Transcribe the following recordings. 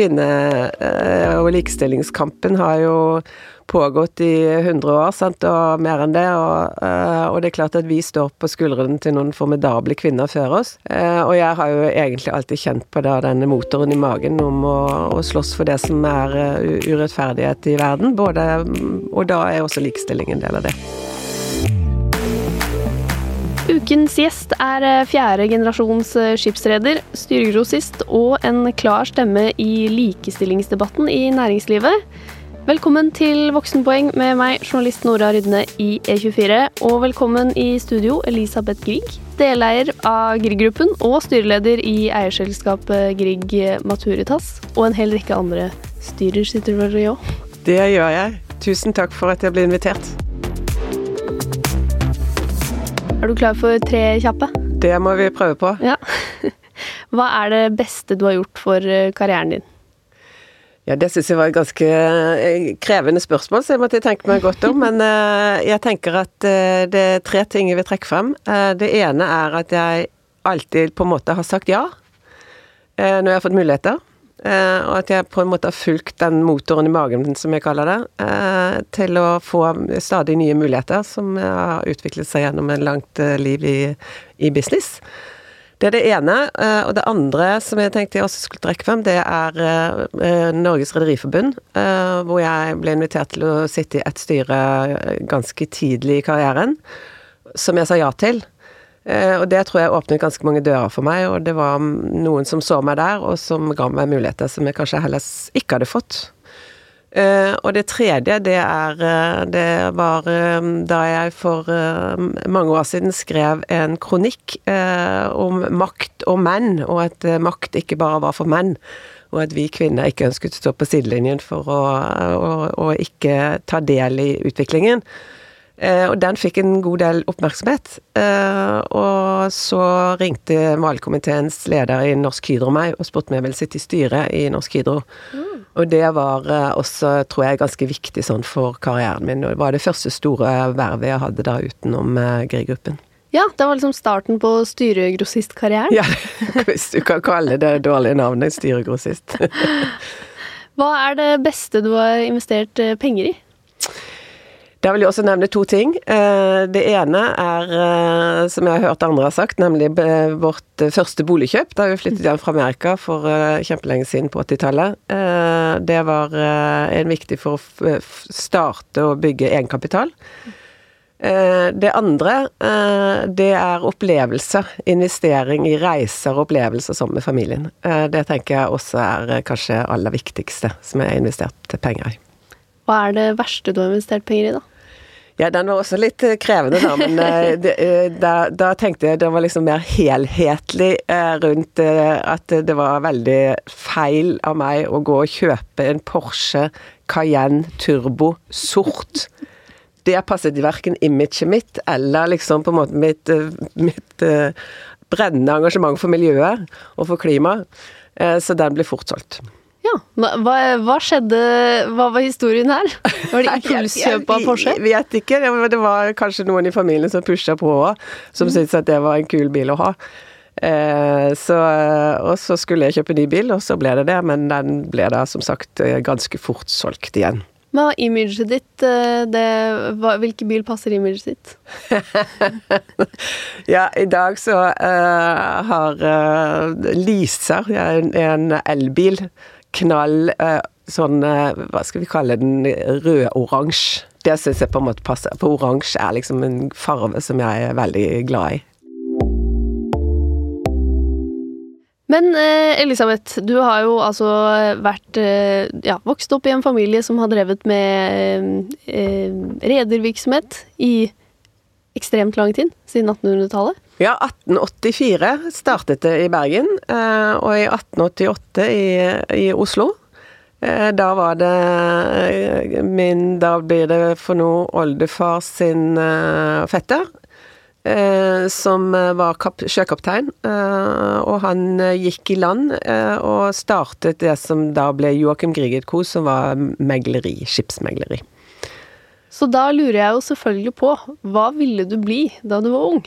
kvinne- og likestillingskampen har jo pågått i 100 år, sant, og mer enn det. Og, og, det er klart at vi står på skuldrene til noen formidable kvinner før oss. Og jeg har jo egentlig alltid kjent på da denne motoren i magen om å, å slåss for det som er urettferdighet i verden. Både, og da er også likestilling en del av det. Ukens gjest er eh, fjerde generasjons eh, skipsreder, styregrossist og en klar stemme i likestillingsdebatten i næringslivet. Velkommen til Voksenpoeng med meg, journalist Nora Rydne i E24. Og velkommen i studio, Elisabeth Grieg, deleier av Grieg-gruppen og styreleder i eierselskapet Grieg Maturitas. Og en hel rekke andre styrer sitter vel i òg? Det gjør jeg. Tusen takk for at jeg ble invitert. Er du klar for tre kjappe? Det må vi prøve på. Ja. Hva er det beste du har gjort for eh, karrieren din? Ja, Det syns jeg var et ganske eh, krevende spørsmål, så jeg måtte tenke meg godt om. Men eh, jeg tenker at det er tre ting jeg vil trekke frem. Det ene er at jeg alltid på en måte har sagt ja når jeg har fått muligheter. Uh, og at jeg på en måte har fulgt den motoren i magen, som jeg kaller det, uh, til å få stadig nye muligheter som har utviklet seg gjennom en langt uh, liv i, i, business. Det er det ene. og det andre som jeg tenkte jeg også skulle trekke frem, det er Norges Rederiforbund, hvor jeg ble invitert til å sitte i et styre ganske tidlig i karrieren, som jeg sa ja til. Eh, og det tror jeg åpnet ganske mange dører for meg, og det var noen som så meg der, og som ga meg muligheter som jeg kanskje heller ikke hadde fått. Uh, og det tredje, det er uh, Det var da jeg for mange år siden skrev en kronikk om makt og menn, og at makt ikke bare var for menn. Og at vi kvinner ikke ønsket å stå på sidelinjen for å, å, å ikke ta del i utviklingen. Eh, og den fikk en god del oppmerksomhet. Eh, og så ringte valgkomiteens leder i Norsk Hydro meg og spurte om jeg ville sitte i styret i Norsk Hydro. Mm. Og det var eh, også, tror jeg, ganske viktig sånn for karrieren min. Og det var det første store vervet jeg hadde da utenom Grieg-gruppen. Ja, det var liksom starten på styregrossistkarrieren. Ja, hvis du kan kalle det dårlige navnet styregrossist. Hva er det beste du har investert penger i? Der vil jeg også nevne to ting. Eh, det ene er, eh, som jeg har hørt andre har sagt, nemlig vårt første boligkjøp da vi flyttet hjem fra Amerika for eh, kjempelenge siden på 80-tallet. Det var en viktig for å starte å bygge egenkapital. Det andre, det er opplevelse. Investering i reiser og opplevelser sammen med familien. Det tenker jeg også er kanskje aller viktigste som jeg har investert penger i. Hva er det verste du har investert penger i, da? Ja, den var også litt eh, krevende, da, men eh, eh, da, da, tenkte jeg det var liksom mer helhetlig rundt at det var veldig feil av meg å gå og kjøpe en Porsche Cayenne Turbo sort. Det passet verken imaget mitt eller liksom på en måte mitt, mitt brennende engasjement for miljøet og for klimaet. Så den ble fort solgt. Ja. Hva, hva, skjedde Hva var historien her? Var det impulskjøp av Porsche? Jeg vet ikke. Det var kanskje noen i familien som pusha på òg, som mm. syntes at det var en kul bil å ha. Eh, så, og så skulle jeg kjøpe ny bil, og så ble det det, men den ble da som sagt eh, ganske fort solgt igjen. Men imaget ditt, eh, det, hva, hvilken bil passer imaget ditt? ja, i dag så uh, har uh, Lisa, en, en elbil, knall eh, sånn eh, Hva skal vi kalle den? Rød-oransje. Det syns jeg på en måte passer. For oransje er liksom en farve som jeg er veldig glad i. Men eh, Elisabeth, du har jo altså vært ja, vokst opp i en familie som har drevet med eh, redervirksomhet i ekstremt lang tid, siden 1800-tallet? Ja, 1884 startet det i Bergen, eh, og i 1888 i, i Oslo. Eh, da var det eh, min Da blir det for nå oldefar sin fetter. Som var sjøkaptein, og han gikk i land og startet det som da ble Joakim Griget Co., som var megleri, skipsmegleri. Så da lurer jeg jo selvfølgelig på, hva ville du bli da du var ung?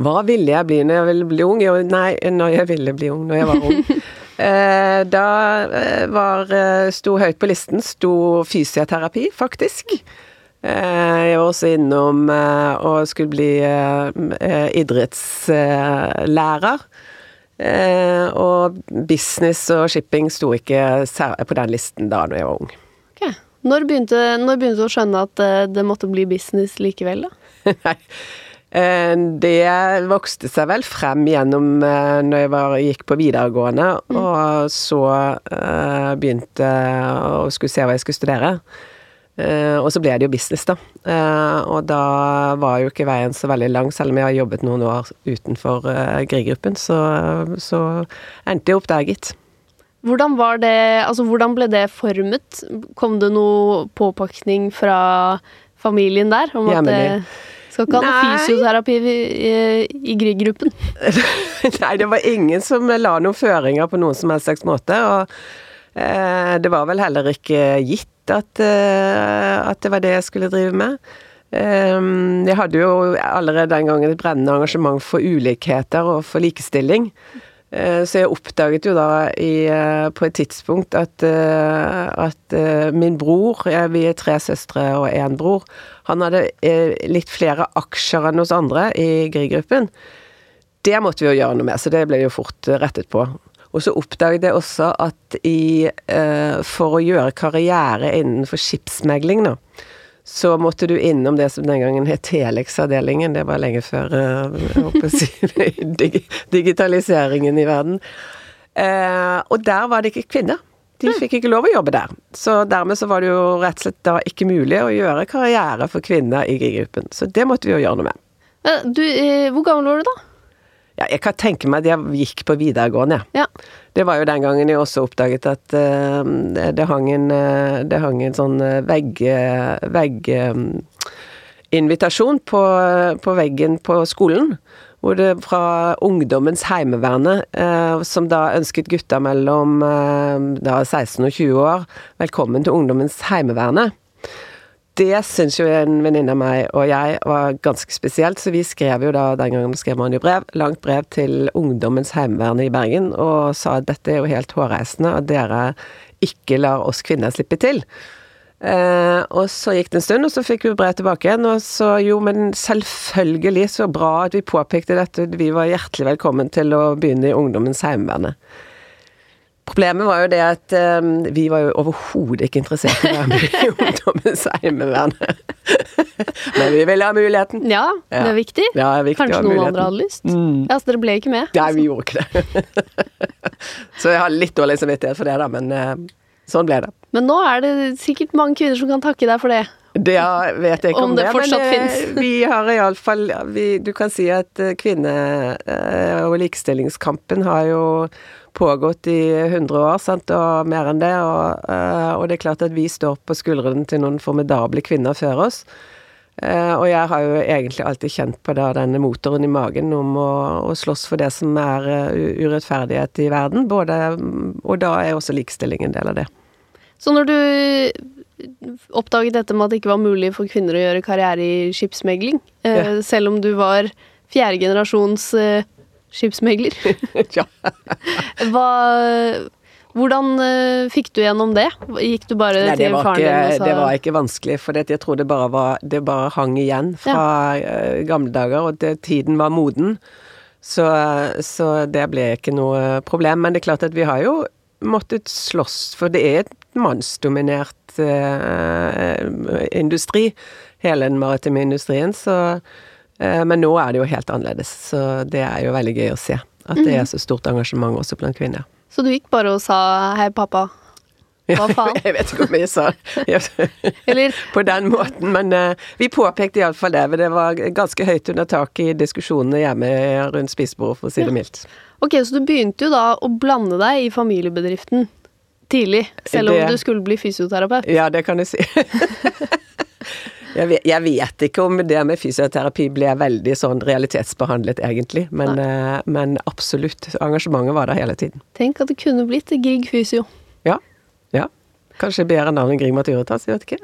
Hva ville jeg bli når jeg ville bli ung? Jo, nei, når jeg ville bli ung når jeg var ung. Eh, da eh, var eh, sto høyt på listen, sto fysioterapi, faktisk. Eh, jeg var også innom eh, og skulle bli eh, idrettslærer. Eh, og business og shipping sto ikke på den listen da når jeg var ung. Ok. Når begynte, når begynte du å skjønne at det måtte bli business likevel, da? Nei. Eh, Det vokste seg vel frem gjennom eh, når jeg var, gikk på videregående, og så uh, begynte å skulle se hva jeg skulle studere. Uh, og så ble det jo business, da. Uh, og da var jo ikke veien så veldig lang, selv om jeg har jobbet noen år utenfor Grieg-gruppen, så, så endte jeg opp der, gitt. Hvordan var det, altså hvordan ble det formet? Kom det noe påpakning fra familien der? Om at Hjemmelig. Skal ikke ha noe fysioterapi i, i, i Grieg-gruppen? Nei, det var ingen som la noen føringer på noen som helst slags måte. Og eh, det var vel heller ikke gitt at, eh, at det var det jeg skulle drive med. Eh, jeg hadde jo allerede den gangen et brennende engasjement for ulikheter og for likestilling. Eh, Så jeg oppdaget jo da i, eh, på et tidspunkt at, eh, at min bror, vi er tre søstre og én bror, han hadde litt flere aksjer enn hos andre i Grieg-gruppen. Det måtte vi jo gjøre noe med, så det ble jo fort rettet på. Og så oppdaget jeg også at i, for å gjøre karriere innenfor skipsmegling, da, så måtte du innom det som den gangen het Telex-avdelingen. Det var lenge før eh, jeg digitaliseringen i verden. Eh, og der var det ikke kvinner. De fikk ikke lov å jobbe der. Så dermed så var det jo rett og slett da ikke mulig å gjøre karriere for kvinner i GI-gruppen. Så det måtte vi jo gjøre noe med. Du, eh, hvor gammel var du da? Ja, jeg kan tenke meg at jeg gikk på videregående. Ja. Det var jo den gangen jeg også oppdaget at uh, det, hang en, uh, det hang en sånn vegginvitasjon eh, vegg eh, invitasjon på, på veggen på skolen. Hvor det fra Ungdommens Heimeverne, eh, som da ønsket gutta mellom da 16 og 20 år velkommen til Ungdommens Heimeverne. Det syns jo en venninne av meg og jeg var ganske spesielt, så vi skrev jo da, den gangen skrev man jo brev, langt brev til Ungdommens Heimevern i Bergen, og sa at dette er jo helt hårreisende, at dere ikke lar oss kvinner slippe til. Eh, og så gikk det en stund, og så fikk vi brev tilbake igjen, og så jo, men selvfølgelig så bra at vi påpekte dette, vi var hjertelig velkommen til å begynne i Ungdommens Heimeverne. Problemet var jo det at um, vi var jo overhodet ikke interessert i å være med i Ungdommens Heimevern. Men vi ville ha muligheten. Ja, det er viktig. Ja, det er viktig Kanskje noen andre hadde lyst? Mm. Ja, Så dere ble ikke med? Nei, vi gjorde ikke det. Så jeg har litt dårlig samvittighet for det, da, men eh, sånn ble det. Men nå er det sikkert mange kvinner som kan takke deg for det. Det vet jeg ikke om, Om det fortsatt men eh, finnes. vi har iallfall Du kan si at eh, kvinne- eh, og likestillingskampen har jo pågått i 100 år, sant, og mer enn det. Og, og det er klart at vi står på skuldrene til noen formidable kvinner før oss. Og jeg har jo egentlig alltid kjent på da denne motoren i magen om å, å slåss for det som er urettferdighet i verden. Både, og da er også likestilling en del av det. Så når du oppdaget dette med at det ikke var mulig for kvinner å gjøre karriere i skipsmegling, eh, Ja. selv om du var fjerde generasjons eh, skipsmegler, ja. hva, hvordan eh, fikk du gjennom det? Gikk du bare Nei, til faren faren din ikke, og sa det var ikke vanskelig, for det, jeg tror det bare, var, det bare hang igjen fra ja. gamle dager, og det, tiden var moden. Så, så det ble ikke noe problem. Men det er klart at vi har jo måttet slåss, for det er et mannsdominert eh, industri, hele den maritime industrien, så eh, Men nå er det jo helt annerledes, så det er jo veldig gøy å se. At det er så stort engasjement også blant kvinner. Så du gikk bare og sa 'hei, pappa'? Hva faen? Jeg vet ikke om jeg sa Eller på den måten, men uh, vi påpekte iallfall det. Det var ganske høyt under taket i diskusjonene hjemme rundt spisebordet, for å si det mildt. Ok, så du begynte jo da å blande deg i familiebedriften tidlig, selv om Det- du skulle bli fysioterapeut. Ja, det kan du si. Jeg vet, jeg vet ikke om det med fysioterapi ble veldig sånn realitetsbehandlet, egentlig. Men, eh, men absolutt. Engasjementet var der hele tiden. Tenk at det kunne blitt Grieg Fysio. Ja. ja. Kanskje bedre navn enn Grieg Maturitas, jeg vet ikke.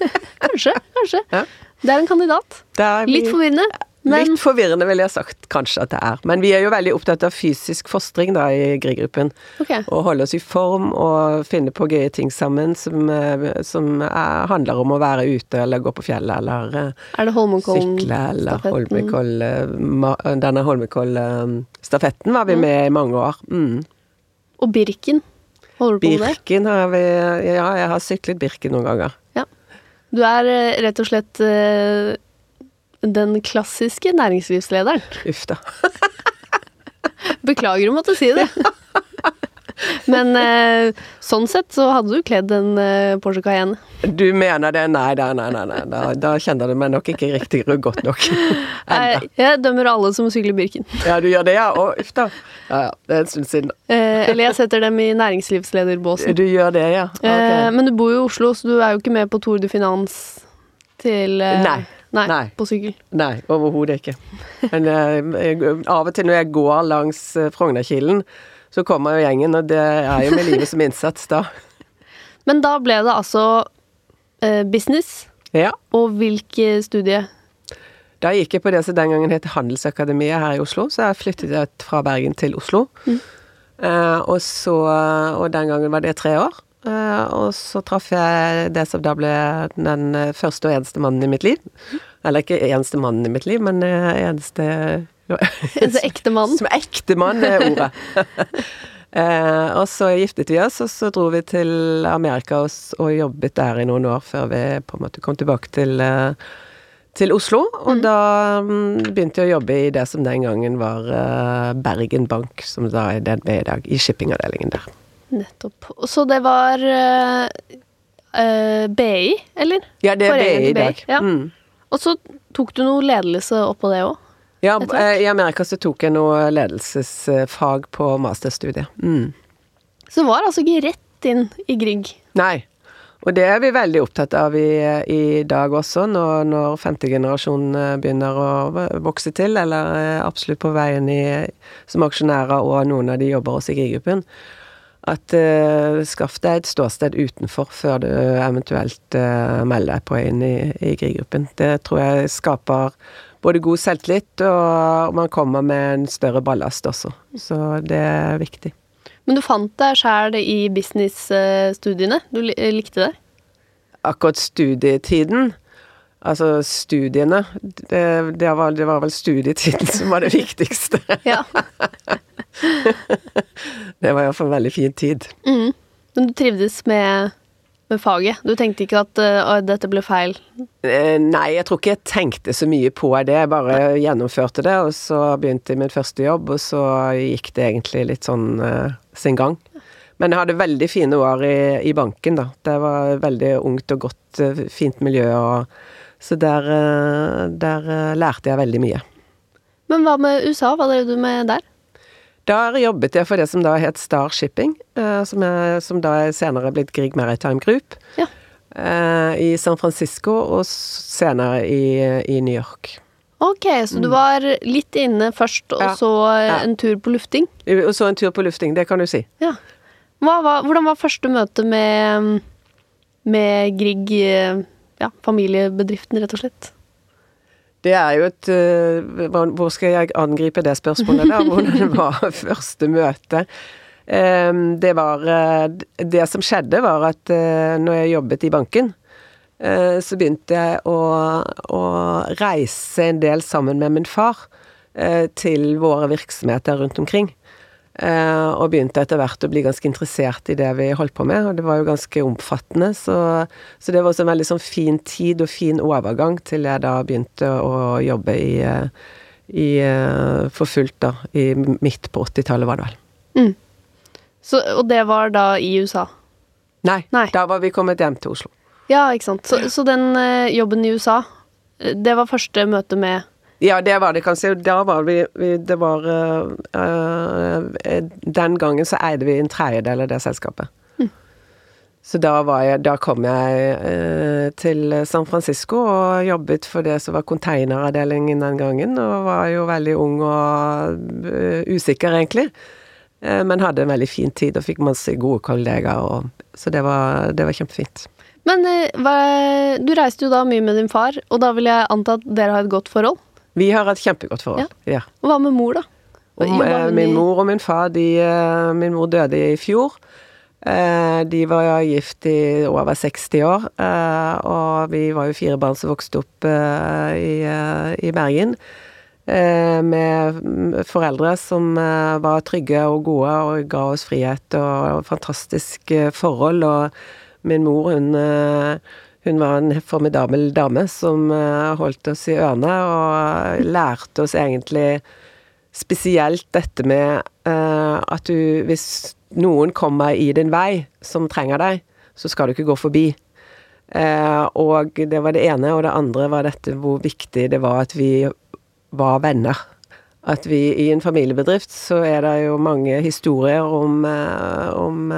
Kanskje, kanskje. Ja. Det er en kandidat. Er vi- Litt forvirrende, Men Litt forvirrende vil jeg sagt kanskje at det er. Men vi er jo veldig opptatt av fysisk fostring da i Grieg-gruppen. Okay. Å holde oss i form og finne på gøye ting sammen som, eh, som er, handler om å være ute eller gå på fjellet eller eh, Er det sykle eller? Holmenkoll eh, Denne Holmenkoll-stafetten var vi med i mange år. Mm. Og Birken? Holder du på med det? Birken har vi Ja, jeg har syklet Birken noen ganger. Du er eh, rett og slett eh, den klassiske næringslivslederen. Uff da. Beklager å måtte si det. Men eh, sånn sett så hadde du kledd en eh, Porsche Cayenne. Du mener det? Nei, nei, nei. nei. Da, da kjenner du meg nok ikke riktig godt nok. Enda. Jeg, dømmer alle som sykler Birken. Ja, du gjør det, ja? Å, uff da. Ja, ja. Det er en stund siden. Eh, eller jeg setter dem i næringslivslederbåsen. Du gjør det, ja? Okay. Eh, men du bor jo i Oslo, så du er jo ikke med på Tour de Finance til eh, Nei. Nei, Nei. på sykkel. Nei, overhodet ikke. Men eh, jeg, av og til når jeg går langs eh, Frognerkilen, så kommer jo gjengen, og det er jo med livet som innsats da. Men da ble det altså eh, business, Ja. og hvilke studie? Da gikk jeg på det som den gangen het Handelsakademiet her i Oslo, så jeg flyttet fra Bergen til Oslo. Eh, og så Og den gangen var det tre år. Eh, og så traff jeg det som da ble den eh, første og eneste mannen i mitt liv. Eller ikke eneste mannen i mitt liv, men eneste eneste ekte mann? Som ekte mann er ordet. eh, og så giftet vi oss, og så dro vi til Amerika og, og jobbet der i noen år før vi på en måte kom tilbake til, eh, til Oslo. Og da mm, begynte jeg å jobbe i det som den gangen var eh, Bergen Bank, som da er DNB i dag, i shippingavdelingen der. Nettopp. Så det var uh, eh, BI, eller? Ja, det er BI i dag. ja. Mm. Og så tok du noe ledelse oppå det òg? Ja, eh, i Amerika så tok jeg noe ledelsesfag på masterstudiet. Mm. Så det var altså ikke rett inn i Grieg. Nei. Og det er vi veldig opptatt av i, i dag også, når, når femte generasjon eh, begynner å vokse til, eller er absolutt på veien i, som aksjonærer, og noen av de jobber også i Griegruppen. At uh, skaff deg et ståsted utenfor før du eventuelt uh, melder deg på inn i, i Griegruppen. Det tror jeg skaper både god selvtillit, og man kommer med en større ballast også. Så det er viktig. Men du fant deg sjæl i businessstudiene? Du likte det? akkurat studietiden Altså studiene det, det, var, det var vel studietiden som var det viktigste. Ja. Det var iallfall en veldig fin tid. Mm. Men du trivdes med, med faget? Du tenkte ikke at å, dette ble feil? Eh, Nei, jeg tror ikke jeg tenkte så mye på det. Jeg bare gjennomførte det, og så begynte jeg min første jobb, og så gikk det egentlig litt sånn uh, sin gang. Men jeg hadde veldig fine år i, i banken, da. Det var veldig ungt og godt, eh, fint miljø, og så der, eh, der eh, lærte jeg veldig mye. Men hva med USA? Hva drev du med der? Der jobbet jeg for det som da het Star Shipping, eh, som, jeg, som da er senere blitt Grieg Maritime Group. Ja. Eh, I San Francisco og senere i, i New York. Ok, så du var litt inne først, og Mm. Ja. så en Ja. tur på lufting? Og så en tur på lufting, det kan du si. Ja. Hva var, hvordan var første møte med, med Grieg, eh, ja, familiebedriften, rett og slett? Det er jo et eh, Hvor skal jeg angripe det spørsmålet der? Hvordan var første møte? Det var eh, Det som skjedde, var at eh, når jeg jobbet i banken, så begynte jeg å, å reise en del sammen med min far til våre virksomheter rundt omkring. Eh, og begynte etter hvert å bli ganske interessert i det vi holdt på med, og det var jo ganske omfattende, så, så det var også en veldig sånn fin tid og fin overgang til jeg da begynte å jobbe i, eh, i eh, for fullt da, i midt på 80-tallet var det vel. Så, og det var da i USA? Nei, Nei. da var vi kommet hjem til Oslo. Ja, ikke sant. Så, så den jobben i USA, det var første møte med Ja, det var det kanskje. Da var vi, vi Det var øh, øh, Den gangen så eide vi en tredjedel av det selskapet. Så da, var jeg, da kom jeg øh, til San Francisco og jobbet for det som var konteineravdelingen den gangen, og var jo veldig ung og usikker, egentlig. Men hadde en veldig fin tid og fikk masse gode kollegaer, og, så det var, det var kjempefint. Men hva, du reiste jo da mye med din far, og da vil jeg anta at dere har et godt forhold? Vi har et kjempegodt forhold. Ja. Og hva med mor, da? Om, eh, min mor og min far, de, eh, Min mor døde i fjor. Eh, de var gift i over 60 år, eh, og vi var jo fire barn som vokste opp i, i, Bergen. Med foreldre som var trygge og gode og ga oss frihet og fantastisk forhold. Og min mor, hun hun var en formidabel dame som holdt oss i ørene og lærte oss egentlig spesielt dette med at du Hvis noen kommer i din vei som trenger deg, så skal du ikke gå forbi. og det var det ene, og det andre var dette hvor viktig det var at vi var venner. At vi i en familiebedrift så er det jo mange historier om, om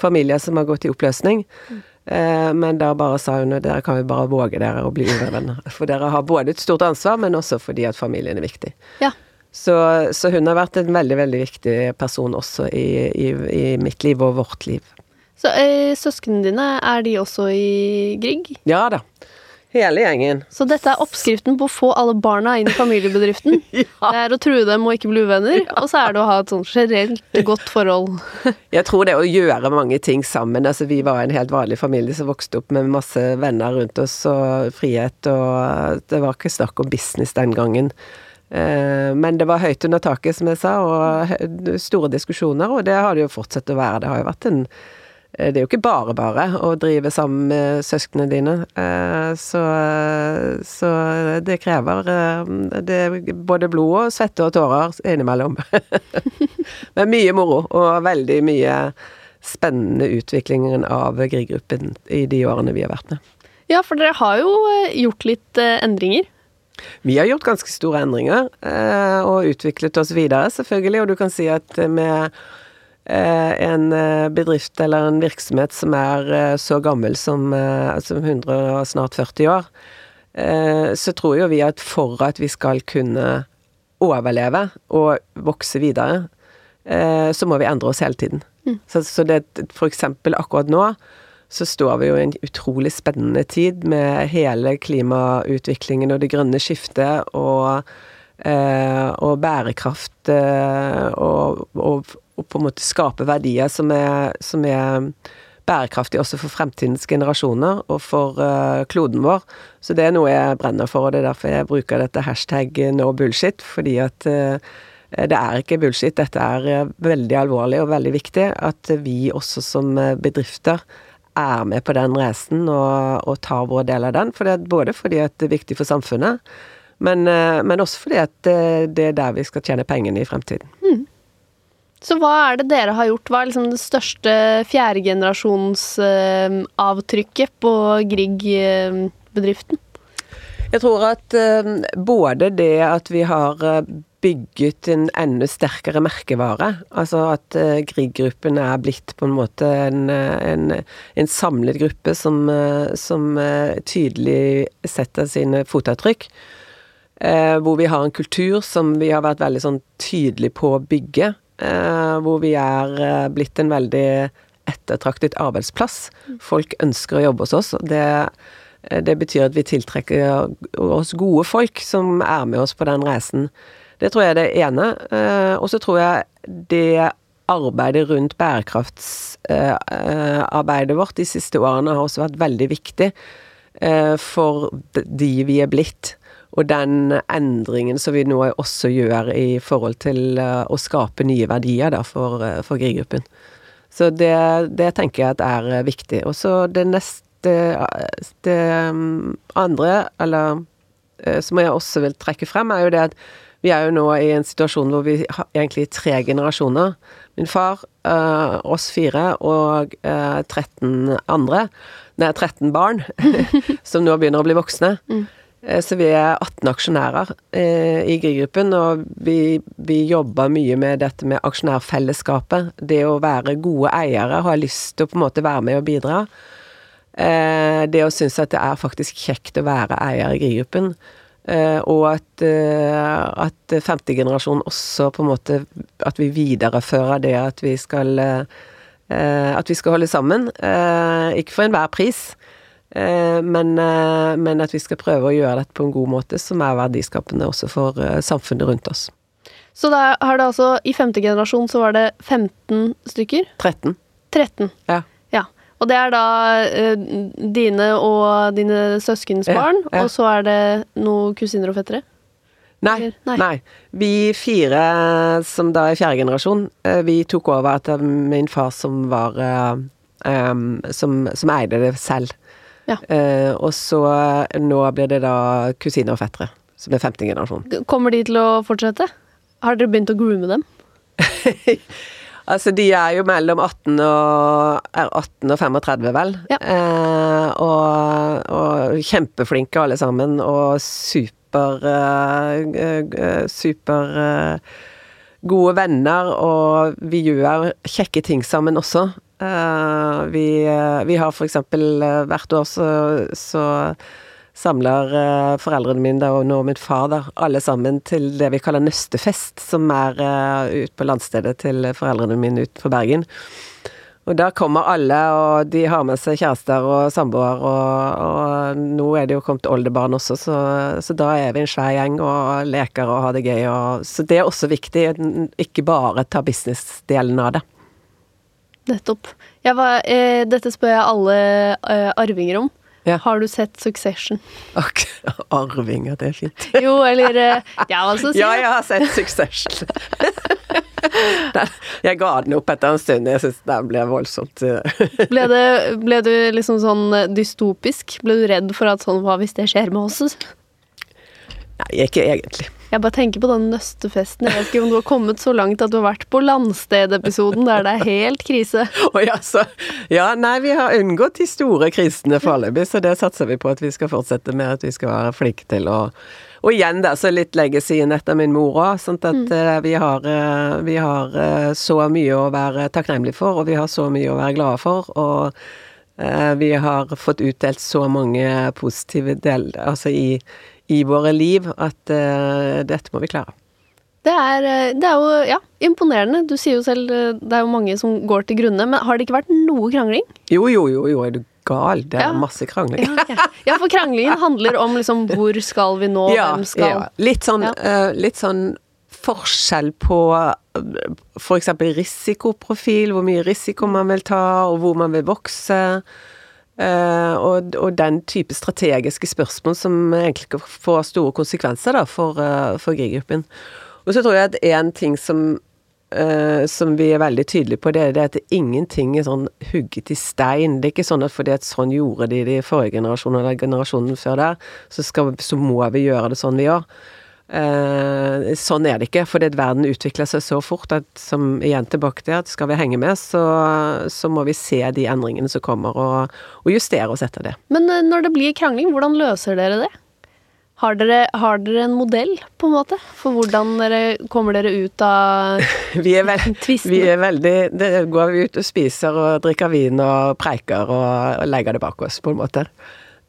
familier som har gått i oppløsning. Mm. Eh, men da bare sa hun at dere kan jo bare våge dere å bli uvenner. For dere har både et stort ansvar, men også fordi at familien er viktig. Ja. Så, så, hun har vært en veldig, veldig viktig person også i, i, i mitt liv og vårt liv. Så eh, søsknene dine, er de også i Grieg? Ja da. Hele gjengen. Så dette er oppskriften på å få alle barna inn i familiebedriften? ja. Det er å true dem og ikke bli uvenner, ja. og så er det å ha et sånn generelt godt forhold. jeg tror det å gjøre mange ting sammen. Altså, vi var en helt vanlig familie som vokste opp med masse venner rundt oss og frihet, og det var ikke snakk om business den gangen. Eh, men det var høyt under taket, som jeg sa, og store diskusjoner, og det har det jo fortsatt å være. Det har jo vært en det er jo ikke bare bare å drive sammen med søsknene dine. Eh, så, så det krever eh, det både blod og svette og tårer innimellom. Men mye moro, og veldig mye spennende utviklingen av Grieg-gruppen i de årene vi har vært med. Ja, for dere har jo gjort litt endringer? Vi har gjort ganske store endringer, og utviklet oss videre, selvfølgelig. Og du kan si at med Eh, en eh, bedrift eller en virksomhet som er eh, så gammel som, som 100 og snart 40 år, så tror jo vi at for at vi skal kunne overleve og vokse videre, så må vi endre oss hele tiden. Mm. Så, så det for eksempel akkurat nå så står vi jo i en utrolig spennende tid med hele klimautviklingen og det grønne skiftet og, og bærekraft og, og og på en måte skape verdier som er, som er bærekraftige også for fremtidens generasjoner og for uh, kloden vår. Så det er noe jeg brenner for, og det er derfor jeg bruker dette hashtag no bullshit, fordi at uh, det er ikke bullshit, dette er veldig alvorlig og veldig viktig at vi også som bedrifter er med på den reisen og, og tar vår del av den. For det, er både fordi at det er viktig for samfunnet, men, men også fordi at det, er der vi skal tjene pengene i fremtiden. Mm. Så hva er det dere har gjort? Hva er liksom det største fjerdegenerasjonsavtrykket på Grieg-bedriften? Jeg tror at både det at vi har eh, bygget en enda sterkere merkevare. Altså at uh, Grieg-gruppen er blitt på en måte en, en, en samlet gruppe som, som tydelig setter sine fotavtrykk. Uh, hvor vi har en kultur som vi har vært veldig sånn tydelig på å bygge. Eh, hvor vi er eh, blitt en veldig ettertraktet arbeidsplass. Folk ønsker å jobbe hos oss. og det, eh, det betyr at vi tiltrekker oss gode folk som er med oss på den reisen. Det tror jeg er det ene. Og så tror jeg det arbeidet rundt bærekraftsarbeidet vårt de siste årene har også vært veldig viktig for de vi er blitt og den endringen som vi nå også gjør i forhold til eh, å skape nye verdier da, for, eh, for Grieg-gruppen. Så det, det, tenker jeg at er eh, viktig. Og så det neste Det mm, andre, eller som jeg også vil trekke frem, er jo det at vi er jo nå i en situasjon hvor vi har egentlig tre generasjoner. Min far, oss fire og 13 andre. Nei, 13 barn som nå begynner å bli voksne. Mm. Eh, så vi er 18 aksjonærer eh, i GRI-gruppen, og vi, vi, jobber mye med dette med aksjonærfellesskapet. Det å være gode eiere, ha lyst til å på en måte være med og bidra. Eh, det å synes at det er faktisk kjekt å være eier i GRI-gruppen. Og at, at femtegenerasjon også på en måte At vi viderefører det at vi skal At vi skal holde sammen. Ikke for enhver pris. Eh, men, eh, men, at vi skal prøve å gjøre dette på en god måte, som er verdiskapende også for eh, samfunnet rundt oss. Så da har det altså, i femte generasjon så var det 15 stykker? 13. 13. Ja. ja. Og det er da dine og dine søskens barn, ja, ja. og så er det noen kusiner og fettere? Nei, nei. nei. Vi fire som da er fjerde generasjon, vi tok over etter min far som var um, som, som eide det selv. Ja. Eh, og så nå blir det da kusiner og fettere, som er femte generasjon. Kommer de til å fortsette? Har dere begynt å groome dem? altså, de er jo mellom 18 og, er 18 og 35, vel. Ja. Eh, og, og, kjempeflinke alle sammen, og super eh, Super uh, gode venner, og vi gjør kjekke ting sammen også. Uh, vi, uh, vi, har eksempel uh, hvert år så, så samler foreldrene mine da, og nå min far da, alle sammen til det vi kaller nøstefest, som er ute på landstedet til foreldrene mine utenfor Bergen. Og der kommer alle, og de har med seg kjærester og samboer, og, og, nå er det jo kommet oldebarn også, så, så, da er vi en svær gjeng og leker og har det gøy. Og, så det er også viktig, ikke bare ta business-delen av det. Nettopp. Var, eh, dette spør jeg alle eh, arvinger om. Ja. Har du sett Succession? Okay. Arvinger, det er fint. jo, eller eh, Ja, altså si Ja, jeg har sett Succession. jeg ga den opp etter en stund. Jeg syns det ble voldsomt. ble, det, ble du liksom sånn dystopisk? Ble du redd for at sånn Hva hvis det skjer med oss? Nei, ikke egentlig. Jeg bare tenker på den nøstefesten. Jeg vet ikke om du har kommet så langt at du har vært på Landstedepisoden der det er helt krise. Oh, ja, så, ja, nei, vi har unngått de store krisene foreløpig, så det satser vi på at vi skal fortsette med. At vi skal være flinke til å og igjen da, så litt legacyen etter min mor òg. Sånn at mm. uh, vi, har, uh, vi har uh, så mye å være takknemlige for, og vi har så mye å være glade for. Og vi har fått utdelt så mange positive deler altså i, i våre liv at uh, dette må vi klare. Det er, eh, det er, jo ja, imponerende. Du sier jo selv eh, det er jo mange som går til grunne. Men har det ikke vært noe krangling? Jo, jo, jo, jo er du gal. Det er ja. masse krangling. Ja, okay. ja, for kranglingen handler om liksom hvor skal vi nå, ja, hvem skal ja. Litt sånn, uh, litt sånn forskjell på f.eks. risikoprofil, hvor mye risiko man vil ta, og hvor man vil vokse. Uh, og, og, den type strategiske spørsmål som egentlig får store konsekvenser da, for, uh, for Grieg-gruppen. Og så tror jeg at én ting som, uh, som vi er veldig tydelige på, det er det at ingenting er sånn hugget i stein. Det er ikke sånn at fordi at sånn gjorde de de forrige generasjonene eller generasjonen før der, så, skal, så må vi gjøre det sånn vi gjør. Eh, sånn er det ikke, fordi verden utvikler seg så fort at som igjen tilbake til at skal vi henge med, så, så må vi se de endringene som kommer, og, og, justere oss etter det. Men eh, når det blir krangling, hvordan løser dere det? Har dere, har dere, en modell, på en måte, for hvordan dere kommer dere ut av vi er, veld, vi er veldig Det går vi ut og spiser og drikker vin og preiker og, og legger det bak oss, på en måte.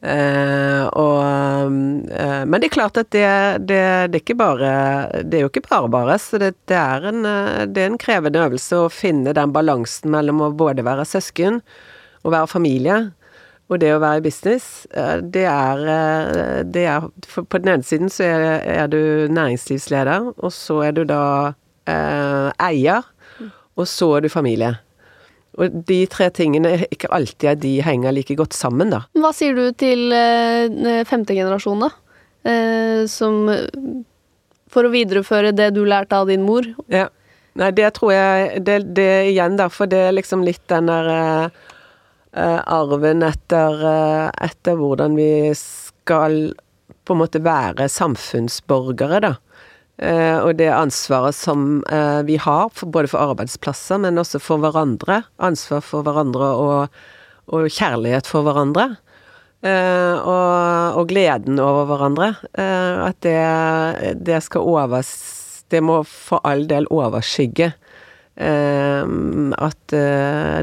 Eh, og, men det er klart at det, det, det, er bare Det er jo ikke bare bare. Så det, er en, det er en krevende øvelse å finne den balansen mellom å både være søsken og være familie, og det å være i business. det er, det er På den ene siden så er, er, du næringslivsleder, og så er du da eier, og så er du familie. Og de tre tingene ikke alltid er de henger like godt sammen, da. Hva sier du til eh, femte generasjon, da? Eh, som For å videreføre det du lærte av din mor? Ja. Nei, det tror jeg Det, det igjen, derfor det er liksom litt den der uh, arven etter, uh, etter hvordan vi skal på en måte være samfunnsborgere, da. Uh, og det ansvaret som vi har, for, både for arbeidsplasser, men også for hverandre. Ansvar for hverandre og, og kjærlighet for hverandre. Uh, og, og, gleden over hverandre. at det, det skal overs... Det må for all del overskygge at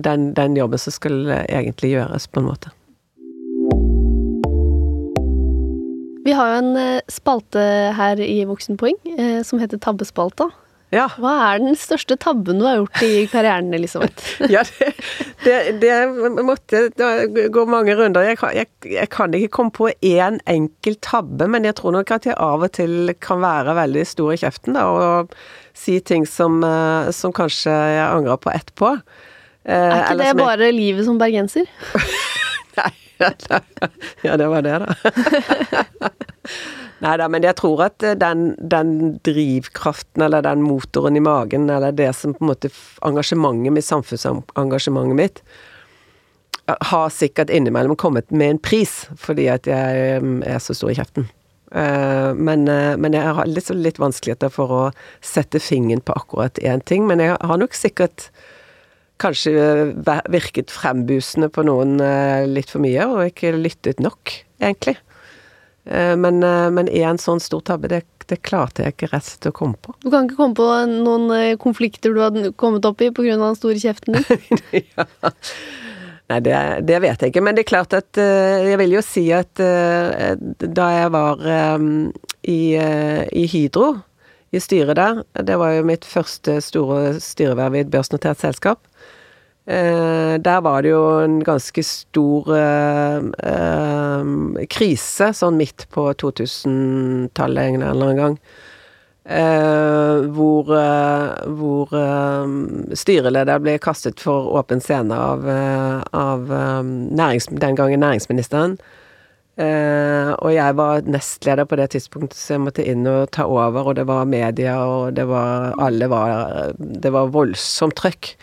den, den jobben som skal egentlig gjøres, på en måte. Vi har jo en eh, spalte her i Voksenpoeng eh, som heter Tabbespalta. Ja. Hva er den største tabben du har gjort i karrieren, Elisabeth? ja, det, det, det måtte gå mange runder. Jeg, jeg, jeg, kan ikke komme på én enkelt tabbe, men jeg tror nok at jeg av og til kan være veldig stor i kjeften da, og si ting som, eh, som kanskje jeg angrer på etterpå. Eh, er ikke det bare jeg... livet som bergenser? Nei, ja, det var det, da. Nei da, men jeg tror at eh, den, den, drivkraften, eller den motoren i magen, eller det som på en måte Engasjementet mitt, samfunnsengasjementet mitt, eh, har sikkert innimellom kommet med en pris, fordi at jeg eh, er så stor i kjeften. Men, men jeg har litt, litt vanskeligheter for å sette fingeren på akkurat én ting. Men jeg har nok sikkert kanskje virket frembusende på noen litt for mye, og ikke lyttet nok, egentlig. Eh, men, eh, men en sånn stor tabbe, det, det, klarte jeg ikke rett til å komme på. Du kan ikke komme på noen eh, konflikter du hadde kommet opp i pga. den store kjeften din? ja. Nei, det, det, vet jeg ikke. Men det er klart at Jeg vil jo si at da jeg var i, i Hydro, i styret der, det var jo mitt første store styreverv i et børsnotert selskap. Eh, der var det jo en ganske stor eh, eh, krise, sånn midt på 2000-tallet en eller annen gang. Eh, hvor, eh, hvor eh, styreleder ble kastet for åpen scene av, av nærings, den gangen næringsministeren. og jeg var nestleder på det tidspunktet, så jeg måtte inn og ta over, og det var media, og det var Alle var Det var voldsomt trøkk.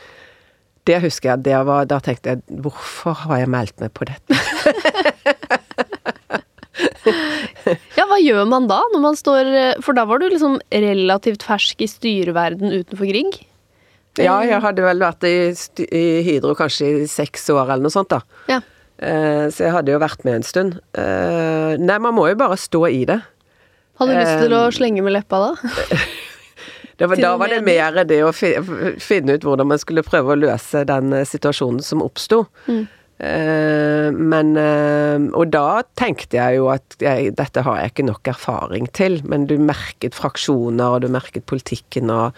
Det husker jeg. Det var, da tenkte jeg hvorfor har jeg meldt meg på dette? ja, hva gjør man da, når man står For da var du liksom relativt fersk i styreverden utenfor Grieg? Ja, jeg hadde vel vært i, i Hydro kanskje i seks år eller noe sånt, da. Ja. Uh, så jeg hadde jo vært med en stund. Uh, nei, man må jo bare stå i det. Hadde du lyst til å eh, slenge med leppa da? Var, da var det mer det å finne ut hvordan man skulle prøve å løse den eh, situasjonen som oppsto. Mm. Uh, men uh, Og da tenkte jeg jo at jeg, dette har jeg ikke nok erfaring til. Men du merket fraksjoner, og du merket politikken og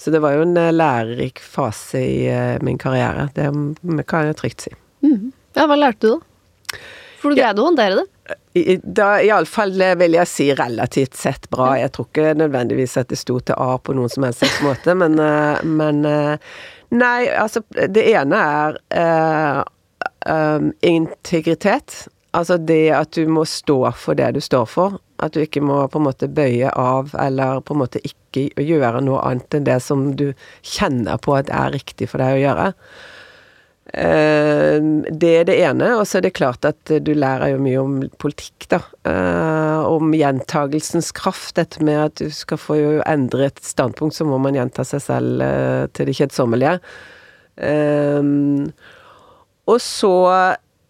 Så det var jo en lærerik fase i min karriere. Det kan jeg trygt si. Mm. Ja, hva lærte du, da? For du greide ja. å håndtere det? Da Iallfall vil jeg si relativt sett bra. Jeg tror ikke nødvendigvis at det sto til A på noen som helst måte, men, eh, men eh, Nei, altså Det ene er uh, um, integritet. Altså det at du må stå for det du står for. At du ikke må på en måte bøye av, eller på en måte ikke gjøre noe annet enn det som du kjenner på at er riktig for deg å gjøre. Eh, det er det ene, og så er det klart at du lærer jo mye om politikk, da. Eh, om gjentagelsens kraft. Dette med at du skal få endre et standpunkt, så må man gjenta seg selv eh, til det kjedsommelige. Og så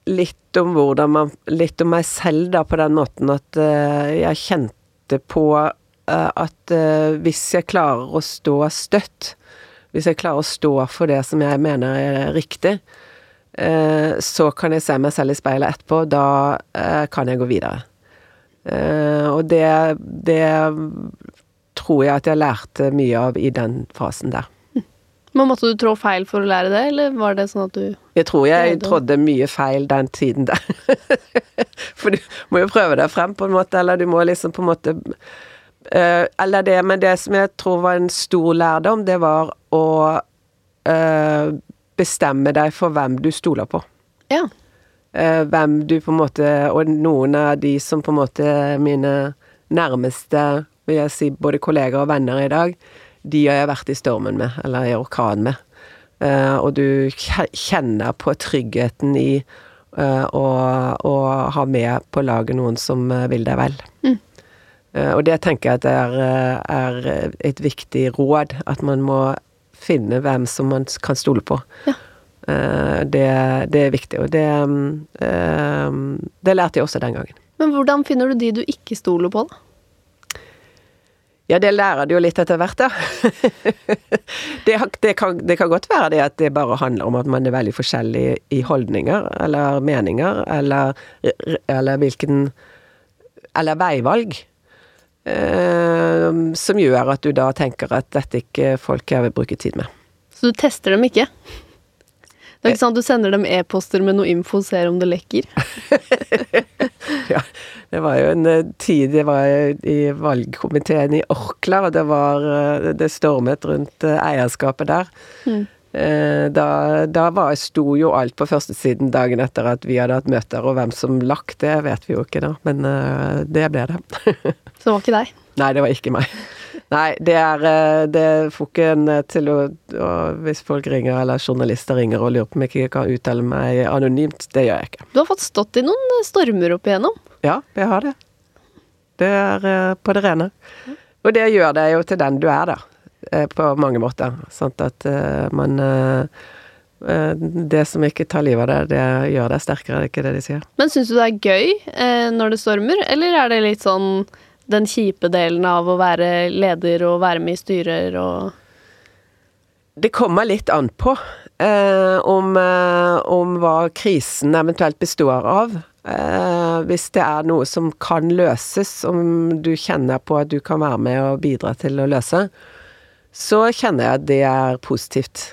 litt om hvordan man Litt om meg selv, da, på den måten at jeg kjente på at hvis jeg klarer å stå støtt hvis jeg klarer å stå for det som jeg mener er riktig, eh, så kan jeg se meg selv i speilet etterpå. Da eh, kan jeg gå videre. Eh, og det, det tror jeg at jeg lærte mye av i den fasen der. Men Måtte du trå feil for å lære det, eller var det sånn at du Jeg tror jeg trådde mye feil den tiden der. for du må jo prøve deg frem, på en måte, eller du må liksom på en måte Uh, eller det, men det som jeg tror var en stor lærdom, det var å uh, bestemme deg for hvem du stoler på. Ja. Uh, hvem du på en måte Og noen av de som på en måte mine nærmeste, vil jeg si, både kolleger og venner i dag, de har jeg vært i stormen med, eller i orkan med. og du kjenner på tryggheten i å ha med på laget noen som vil deg vel. Mm. Eh, og det tenker jeg at er, eh, er, et viktig råd, at man må finne hvem som man kan stole på. Ja. Eh, det, det, er viktig, og det, det lærte jeg også den gangen. Men hvordan finner du de du ikke stoler på, da? Ja, det lærer du jo litt etter hvert, da. det, det, kan, det, kan, godt være det at det bare handler om at man er veldig forskjellig i holdninger eller meninger, eller, eller hvilken Eller veivalg. Uh, som gjør at du da tenker at dette ikke folk jeg vil bruke tid med. Så du tester dem ikke? Det er ikke sånn at du sender dem e-poster med noe info og ser om det lekker? ja, det var jo en eh, tid jeg var i valgkomiteen i Orkla, og det var eh, Det stormet rundt eh, eierskapet der. Mm. Da, da var, sto jo alt på førstesiden dagen etter at vi hadde hatt møter, og hvem som lakk, det vet vi jo ikke da, men det ble det. Så det var ikke deg? Nei, det var ikke meg. Nei, det er eh, Det får ikke en eh, til å, å, Hvis folk ringer, eller journalister ringer og lurer på om jeg ikke kan uttale meg anonymt, det gjør jeg ikke. Du har fått stått i noen eh, stormer opp igjennom? Ja, jeg har det. Det er på det rene. Og det gjør deg jo til den du er, da. På mange måter. Sånn at man det som ikke tar livet av deg, det gjør deg sterkere, det er ikke det de sier. Men syns du det er gøy når det stormer, eller er det litt sånn den kjipe delen av å være leder og være med i styrer og Det kommer litt an på eh, om, eh, om, hva krisen eventuelt består av. Eh, hvis det er noe som kan løses, om du kjenner på at du kan være med og bidra til å løse, så kjenner jeg at det er positivt.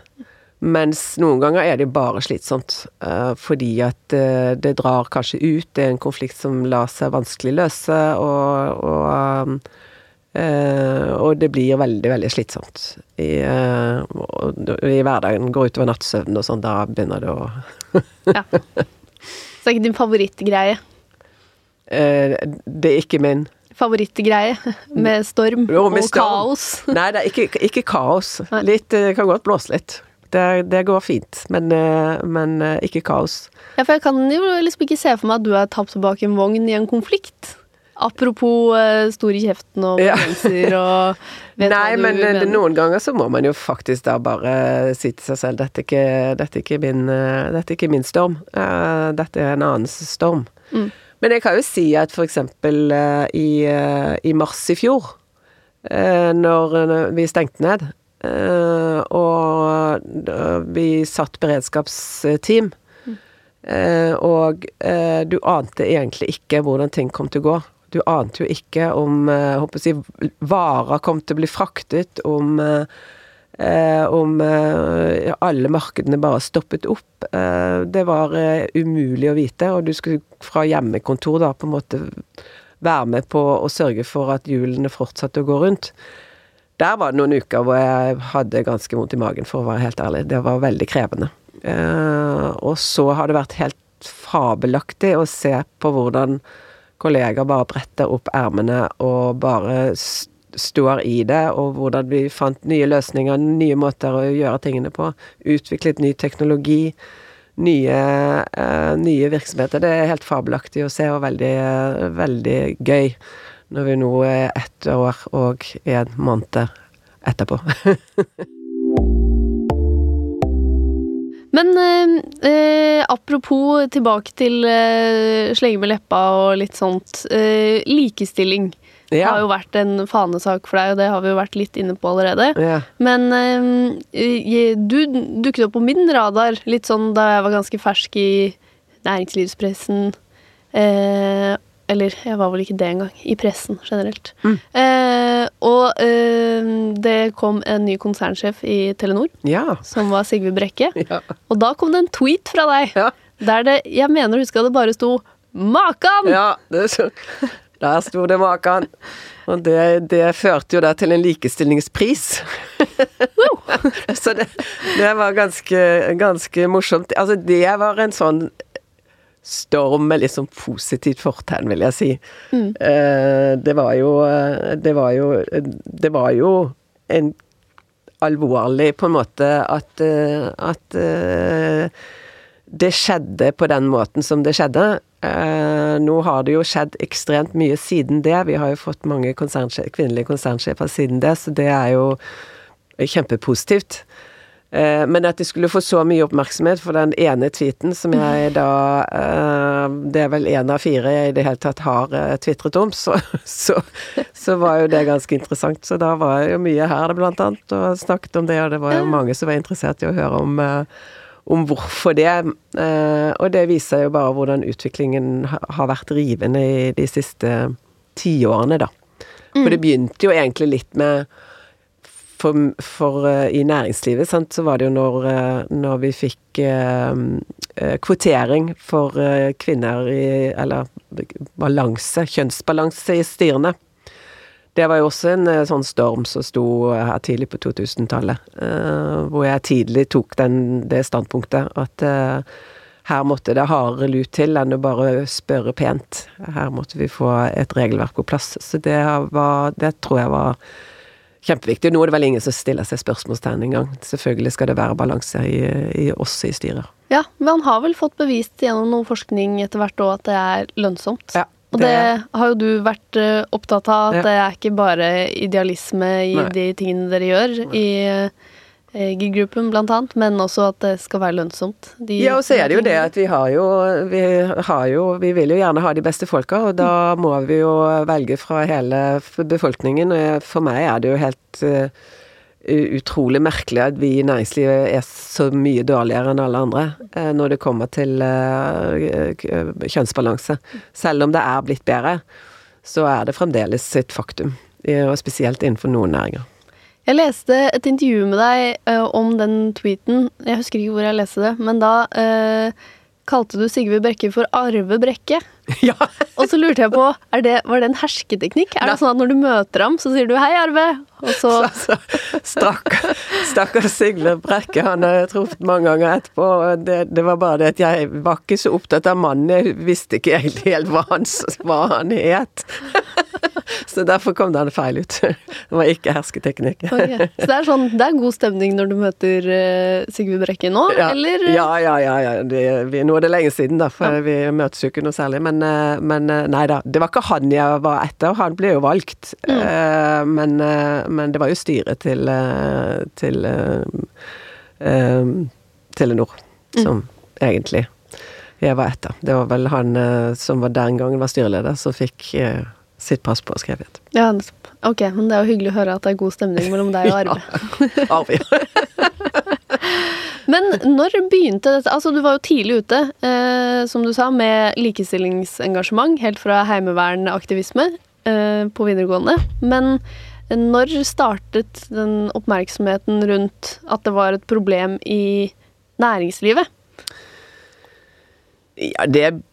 Mens noen ganger er det bare slitsomt, uh, fordi at uh, det drar kanskje ut. Det er en konflikt som lar seg vanskelig løse, og, og, uh, og det blir veldig, veldig slitsomt. I, i hverdagen går utover nattsøvnen og sånn, da begynner det å Ja. Så det er ikke din favorittgreie? det er ikke min favorittgreie med storm og, og storm. kaos? Nei, det er ikke, ikke kaos. Litt, kan godt blåse litt. Det, det går fint, men, eh, men, eh, ikke kaos. Ja, for jeg kan jo liksom ikke se for meg at du er tapt tilbake en vogn i en konflikt. Apropos uh, stor i kjeften og grenser og Nei, men mener. noen ganger så må man jo faktisk da bare si til seg selv dette er ikke, dette er ikke, min, dette er ikke min, storm. Uh, dette er en annens storm. Mm. Men jeg kan jo si at for eksempel uh, i, i, mars i fjor, når vi stengte ned, og vi satt beredskapsteam. Og du ante egentlig ikke hvordan ting kom til å gå. Du ante jo ikke om jeg, varer kom til å bli fraktet, om, om alle markedene bare stoppet opp. det var umulig å vite, og du skulle fra hjemmekontor da på en måte være med på å sørge for at hjulene fortsatte å gå rundt. Der var det noen uker hvor jeg hadde ganske vondt i magen, for å være helt ærlig. Det var veldig krevende. Og så har det vært helt fabelaktig å se på hvordan kollegaer bare bretter opp ermene og bare står i det, og hvordan vi fant nye løsninger, nye måter å gjøre tingene på. Utviklet ny teknologi, nye, uh, nye virksomheter. Det er helt fabelaktig å se, og veldig, uh, veldig gøy når vi nå er ett år og en måned etterpå. Men eh, eh, apropos tilbake til eh, slenge med leppa og litt sånt. Eh, likestilling ja. har jo vært en fanesak for deg, og det har vi jo vært litt inne på allerede. Ja. Men eh, du dukket opp på min radar litt sånn da jeg var ganske fersk i næringslivspressen. Eh, eller jeg var vel ikke det engang. I pressen generelt. Mm. Eh, og eh, det kom en ny konsernsjef i Telenor, ja. som var Sigve Brekke. Ja. Og da kom det en tweet fra deg ja. der det Jeg mener du husker det bare sto 'Makan'! Ja, så, der sto det 'Makan'. Og det, det, førte jo da til en likestillingspris. så det, det var ganske, ganske morsomt. Altså, det var en sånn storm med sånn positivt fortegn, vil jeg si. Mm. Eh, det var jo eh, Det var jo Det var jo en alvorlig på en måte at, eh, at det skjedde på den måten som det skjedde. Nå har det jo skjedd ekstremt mye siden det. Vi har jo fått mange kvinnelige konsernsjefer siden det, så det er jo kjempepositivt. Eh, men at de skulle få så mye oppmerksomhet for den ene tweeten som jeg da eh, Det er vel én av fire jeg i det hele tatt har eh, tvitret om, så, så, så, var jo det ganske interessant. Så da var jeg jo mye her, blant annet, og snakket om det, og det var jo mange som var interessert i å høre om, om hvorfor det. Og det viser jo bare hvordan utviklingen har vært rivende i de siste tiårene, da. For det begynte jo egentlig litt med for, for i næringslivet, sant, så var det jo når, når vi fikk eh, kvotering for kvinner i Eller balanse, kjønnsbalanse i styrene. Det var jo også en sånn storm som sto her tidlig på 2000-tallet, hvor jeg tidlig tok den, det standpunktet at her måtte det hardere lut til enn å bare spørre pent. Her måtte vi få et regelverk på plass. Så det, var, det tror jeg var kjempeviktig. Nå er det vel ingen som stiller seg spørsmålstegn engang. Selvfølgelig skal det være balanse i, i, oss i styrer. Ja, men han har vel fått bevist gjennom noe forskning etter hvert òg at det er lønnsomt. Ja. Og det har jo du vært eh, opptatt av, at ja. det er ikke bare idealisme i Nei. de tingene dere gjør. Nei. i Gig-gruppen blant annet, men også at det skal være lønnsomt. Ja, og så er det jo det at vi har jo, vi har jo Vi vil jo gjerne ha de beste folka, og da mm. må vi jo velge fra hele befolkningen. Og for meg er det jo helt uh, utrolig merkelig at vi i næringslivet er så mye dårligere enn alle andre uh, når det kommer til uh, kjønnsbalanse. Selv om det er blitt bedre, så er det fremdeles et faktum. Og spesielt innenfor noen næringer. Jeg leste et intervju med deg om den tweeten. Jeg husker ikke hvor jeg leste det, men da uh, kalte du Sigve Brekke for Arve Brekke. Ja. og så lurte jeg på, det, var det en hersketeknikk? Er det sånn at når du møter ham, så sier du 'hei, Arve'? Og så Stakkar stakkar Sigve Brekke, han har jeg truffet mange ganger etterpå. Det, det, var bare det at jeg var ikke så opptatt av mannen, jeg visste ikke egentlig helt hva han, hva han het. Så derfor kom den feil ut. Det var ikke hersketeknikk. Okay. Så det er sånn, det er god stemning når du møter uh, Sigve Brekke nå, ja. eller? Ja, ja, ja. ja. Det, vi, nå er det lenge siden, da, for ja. vi møtes jo ikke noe særlig. Men, uh, men uh, nei da, det var ikke han jeg var etter. Han ble jo valgt. Mm. Men, men, det var jo styret til, til Telenor mm. som egentlig jeg var etter. Det var vel han som var den gangen var styreleder, som fikk sitt pass på skrevet. Ja, ok, men det er jo hyggelig å høre at det er god stemning mellom deg og Arve. ja, Arve, men når begynte dette Altså, du var jo tidlig ute, eh, som du sa, med likestillingsengasjement, helt fra heimevernaktivisme eh, på videregående. Men når startet den oppmerksomheten rundt at det var et problem i næringslivet? Ja, det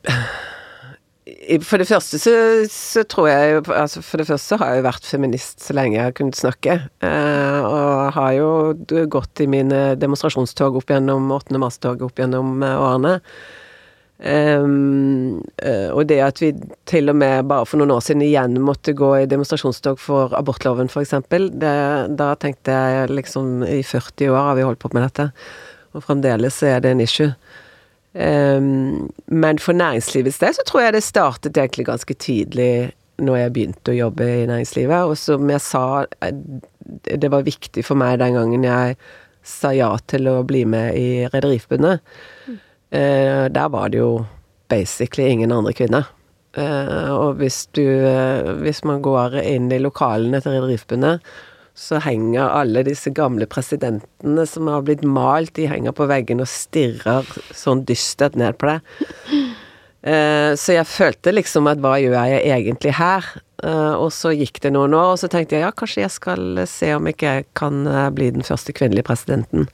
for det første så, så, tror jeg jo altså For det første har jeg jo vært feminist så lenge jeg har kunnet snakke. Eh, og har jo gått i mine demonstrasjonstog opp gjennom 8. mars-tog opp gjennom eh, årene. Um, og det at vi til og med bare for noen år siden igjen måtte gå i demonstrasjonstog for abortloven, f.eks., da tenkte jeg liksom I 40 år har vi holdt på med dette, og fremdeles er det en issue. Um, men for næringslivets del så tror jeg det startet egentlig ganske tidlig når jeg begynte å jobbe i næringslivet. Og som jeg sa, eh, det var viktig for meg den gangen jeg sa ja til å bli med i Rederiforbundet. Mm. Uh, der var det jo basically ingen andre kvinner. Uh, og hvis du uh, Hvis man går inn i lokalene til Rederiforbundet, så henger alle disse gamle presidentene som har blitt malt, de henger på veggen og stirrer sånn dystert ned på deg. Eh, så jeg følte liksom at hva gjør jeg egentlig her? Eh, og så gikk det noen år, og så tenkte jeg ja, kanskje jeg skal se om ikke jeg kan eh, bli den første kvinnelige presidenten.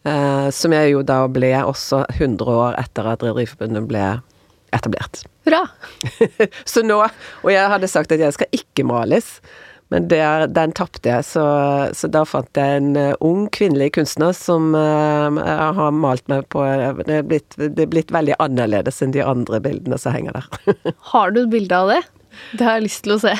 Som jeg jo da ble også 100 år etter at Rederiforbundet ble etablert. Hurra! så nå Og jeg hadde sagt at jeg skal ikke males. Men der, den tapte jeg, så, så, da fant jeg en uh, ung kvinnelig kunstner som uh, har malt meg på det er, blitt, det er blitt veldig annerledes enn de andre bildene som henger der. har du et bilde av det? Det har jeg lyst til å se.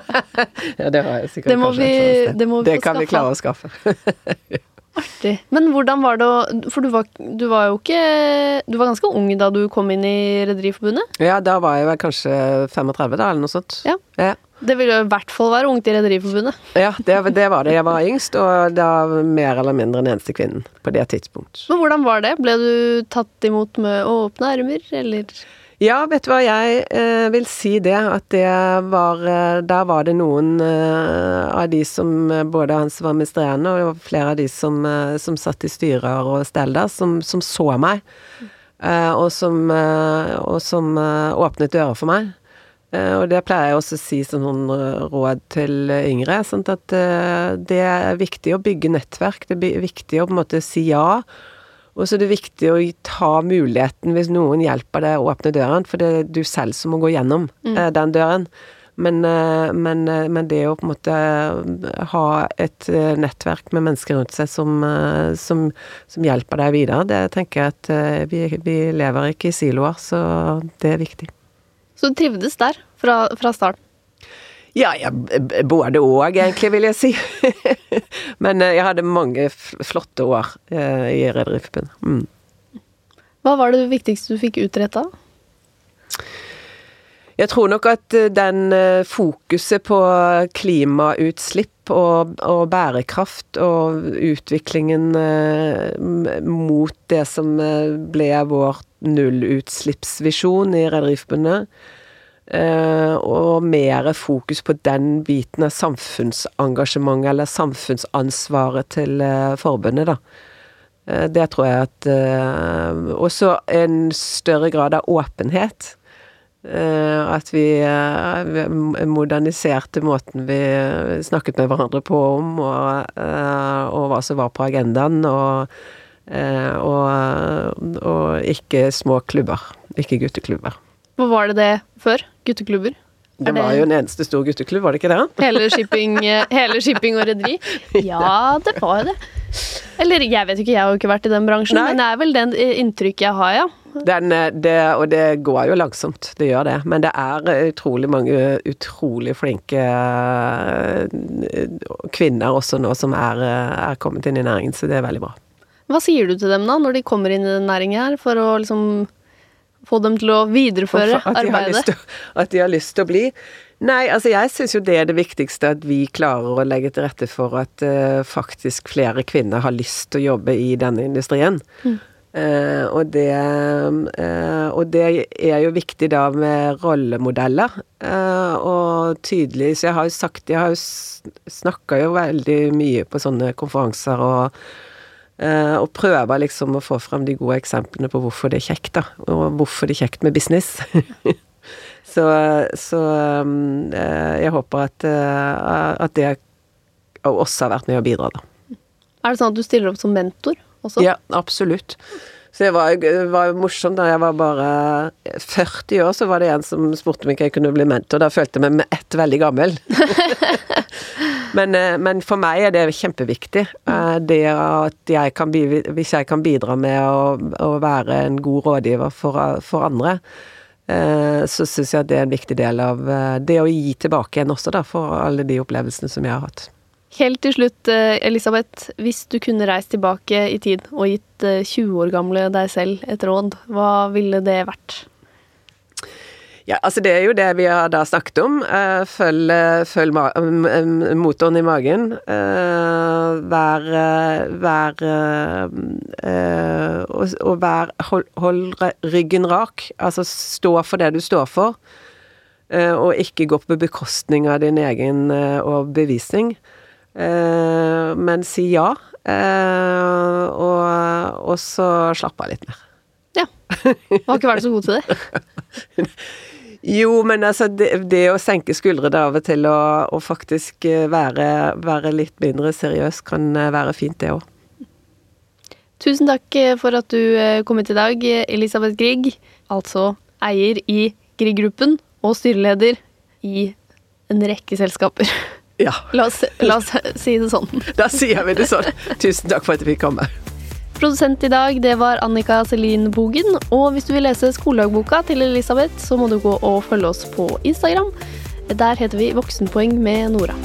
ja, det har jeg sikkert det må vi, Det, må vi det kan skaffe. vi klare å skaffe. Artig. Men hvordan var det å For du var, du var, jo ikke Du var ganske ung da du kom inn i Rederiforbundet? Ja, da var jeg vel kanskje 35, da, eller noe sånt. Ja. ja. Det ville i hvert fall være ungt i Rederiforbundet. Ja, det, det, var det. Jeg var yngst, og da mer eller mindre den eneste kvinnen på det tidspunkt. Men hvordan var det? Ble du tatt imot med åpne armer, eller? Ja, vet du hva, jeg eh, vil si det. At det var eh, Der var det noen eh, av de som Både han som var administrerende, og flere av de som, eh, som satt i styrer og stell der, som, som, så meg. Eh, og som, eh, og som åpnet dører for meg. Eh, og det pleier jeg også å si som noen råd til yngre. Sånn at eh, det er viktig å bygge nettverk. Det er viktig å på en måte si ja. Og så er det viktig å ta muligheten hvis noen hjelper deg å åpne døren, for det er du selv som må gå gjennom mm. den døren. Men, men, men, det å på en måte ha et nettverk med mennesker rundt seg som, som, som hjelper deg videre, det tenker jeg at vi, vi lever ikke i siloer, så det er viktig. Så du trivdes der fra, fra starten? Ja, ja, både òg, egentlig, vil jeg si. Men eh, jeg hadde mange flotte år eh, i Rederiforbundet. Mm. Hva var det viktigste du fikk utretta? Jeg tror nok at eh, den fokuset på klimautslipp og, og, bærekraft og utviklingen mot det som ble vår nullutslippsvisjon i Rederiforbundet. Eh, og mer fokus på den biten av samfunnsengasjementet, eller samfunnsansvaret til eh, forbundet, da. Eh, det tror jeg at Også en større grad av åpenhet. At vi moderniserte måten vi snakket med hverandre på om, og, og hva som var på agendaen. og og, og ikke små klubber. Ikke gutteklubber. Hva var det det før? Gutteklubber? Det var jo en eneste stor gutteklubb, var det ikke det? Hele shipping, eh, hele shipping og rederi? Ja, det var det. Eller jeg vet ikke, jeg har jo ikke vært i den bransjen, Nei. men det er vel den inntrykket jeg har, ja. Den, eh, det, og det går jo langsomt, det gjør det. Men det er utrolig mange utrolig flinke kvinner også nå som er, er kommet inn i næringen, så det er veldig bra. Hva sier du til dem da, når de kommer inn i den næringen her, for å liksom få dem til å videreføre at arbeidet? Til, at de har lyst til å bli? Nei, altså jeg syns jo det er det viktigste, at vi klarer å legge til rette for at uh, faktisk flere kvinner har lyst til å jobbe i denne industrien. Mm. Uh, og, det, uh, og det er jo viktig da med rollemodeller, og tydelig Så jeg har jo sagt Jeg har jo snakka jo veldig mye på sånne konferanser og Uh, og prøver liksom å få frem de gode eksemplene på hvorfor det er kjekt, da. Og hvorfor det er kjekt med business. så, så um, uh, jeg håper at, uh, at det også har vært med å bidra, da. Er det sånn at du stiller opp som mentor også? Ja, absolutt. Så det var, var morsomt. Da jeg var bare 40 år, så var det en som spurte om jeg kunne bli mentor. Da følte jeg meg med ett veldig gammel. men, eh, men, for meg er det kjempeviktig. Eh, det at jeg kan, hvis jeg kan bidra med å, å være en god rådgiver for, for andre, eh, så syns jeg at det er en viktig del av det å gi tilbake igjen også, da, for alle de opplevelsene som jeg har hatt. Helt til slutt, Elisabeth. Hvis du kunne reist tilbake i tid og gitt 20 eh, år gamle deg selv et råd, hva ville det vært? Ja, altså det er jo det vi har da snakket om. Eh, følg, følg motoren i magen. Vær, vær Og vær hold, hold ryggen rak. Altså stå for det du står for. Og ikke gå på bekostning av din egen overbevisning. Eh, men si ja. Eh, og, og så slappe av litt mer. Ja. Har ikke vært så god til det. Jo, men altså det, det, å senke skuldrene av og til og, og faktisk eh, være, være, litt mindre seriøs kan være fint, det òg. Tusen takk for at du kom hit i dag, Elisabeth Grieg. Altså eier i Grieg-gruppen og styreleder i en rekke selskaper. Ja. La oss, la oss, si det sånn. Da sier vi det sånn. Tusen takk for at jeg fikk komme. Produsent i dag det var Annika Selin Bogen. Og hvis du vil lese skoledagboka til Elisabeth, så må du gå og følge oss på Instagram. Der heter vi Voksenpoeng med Nora.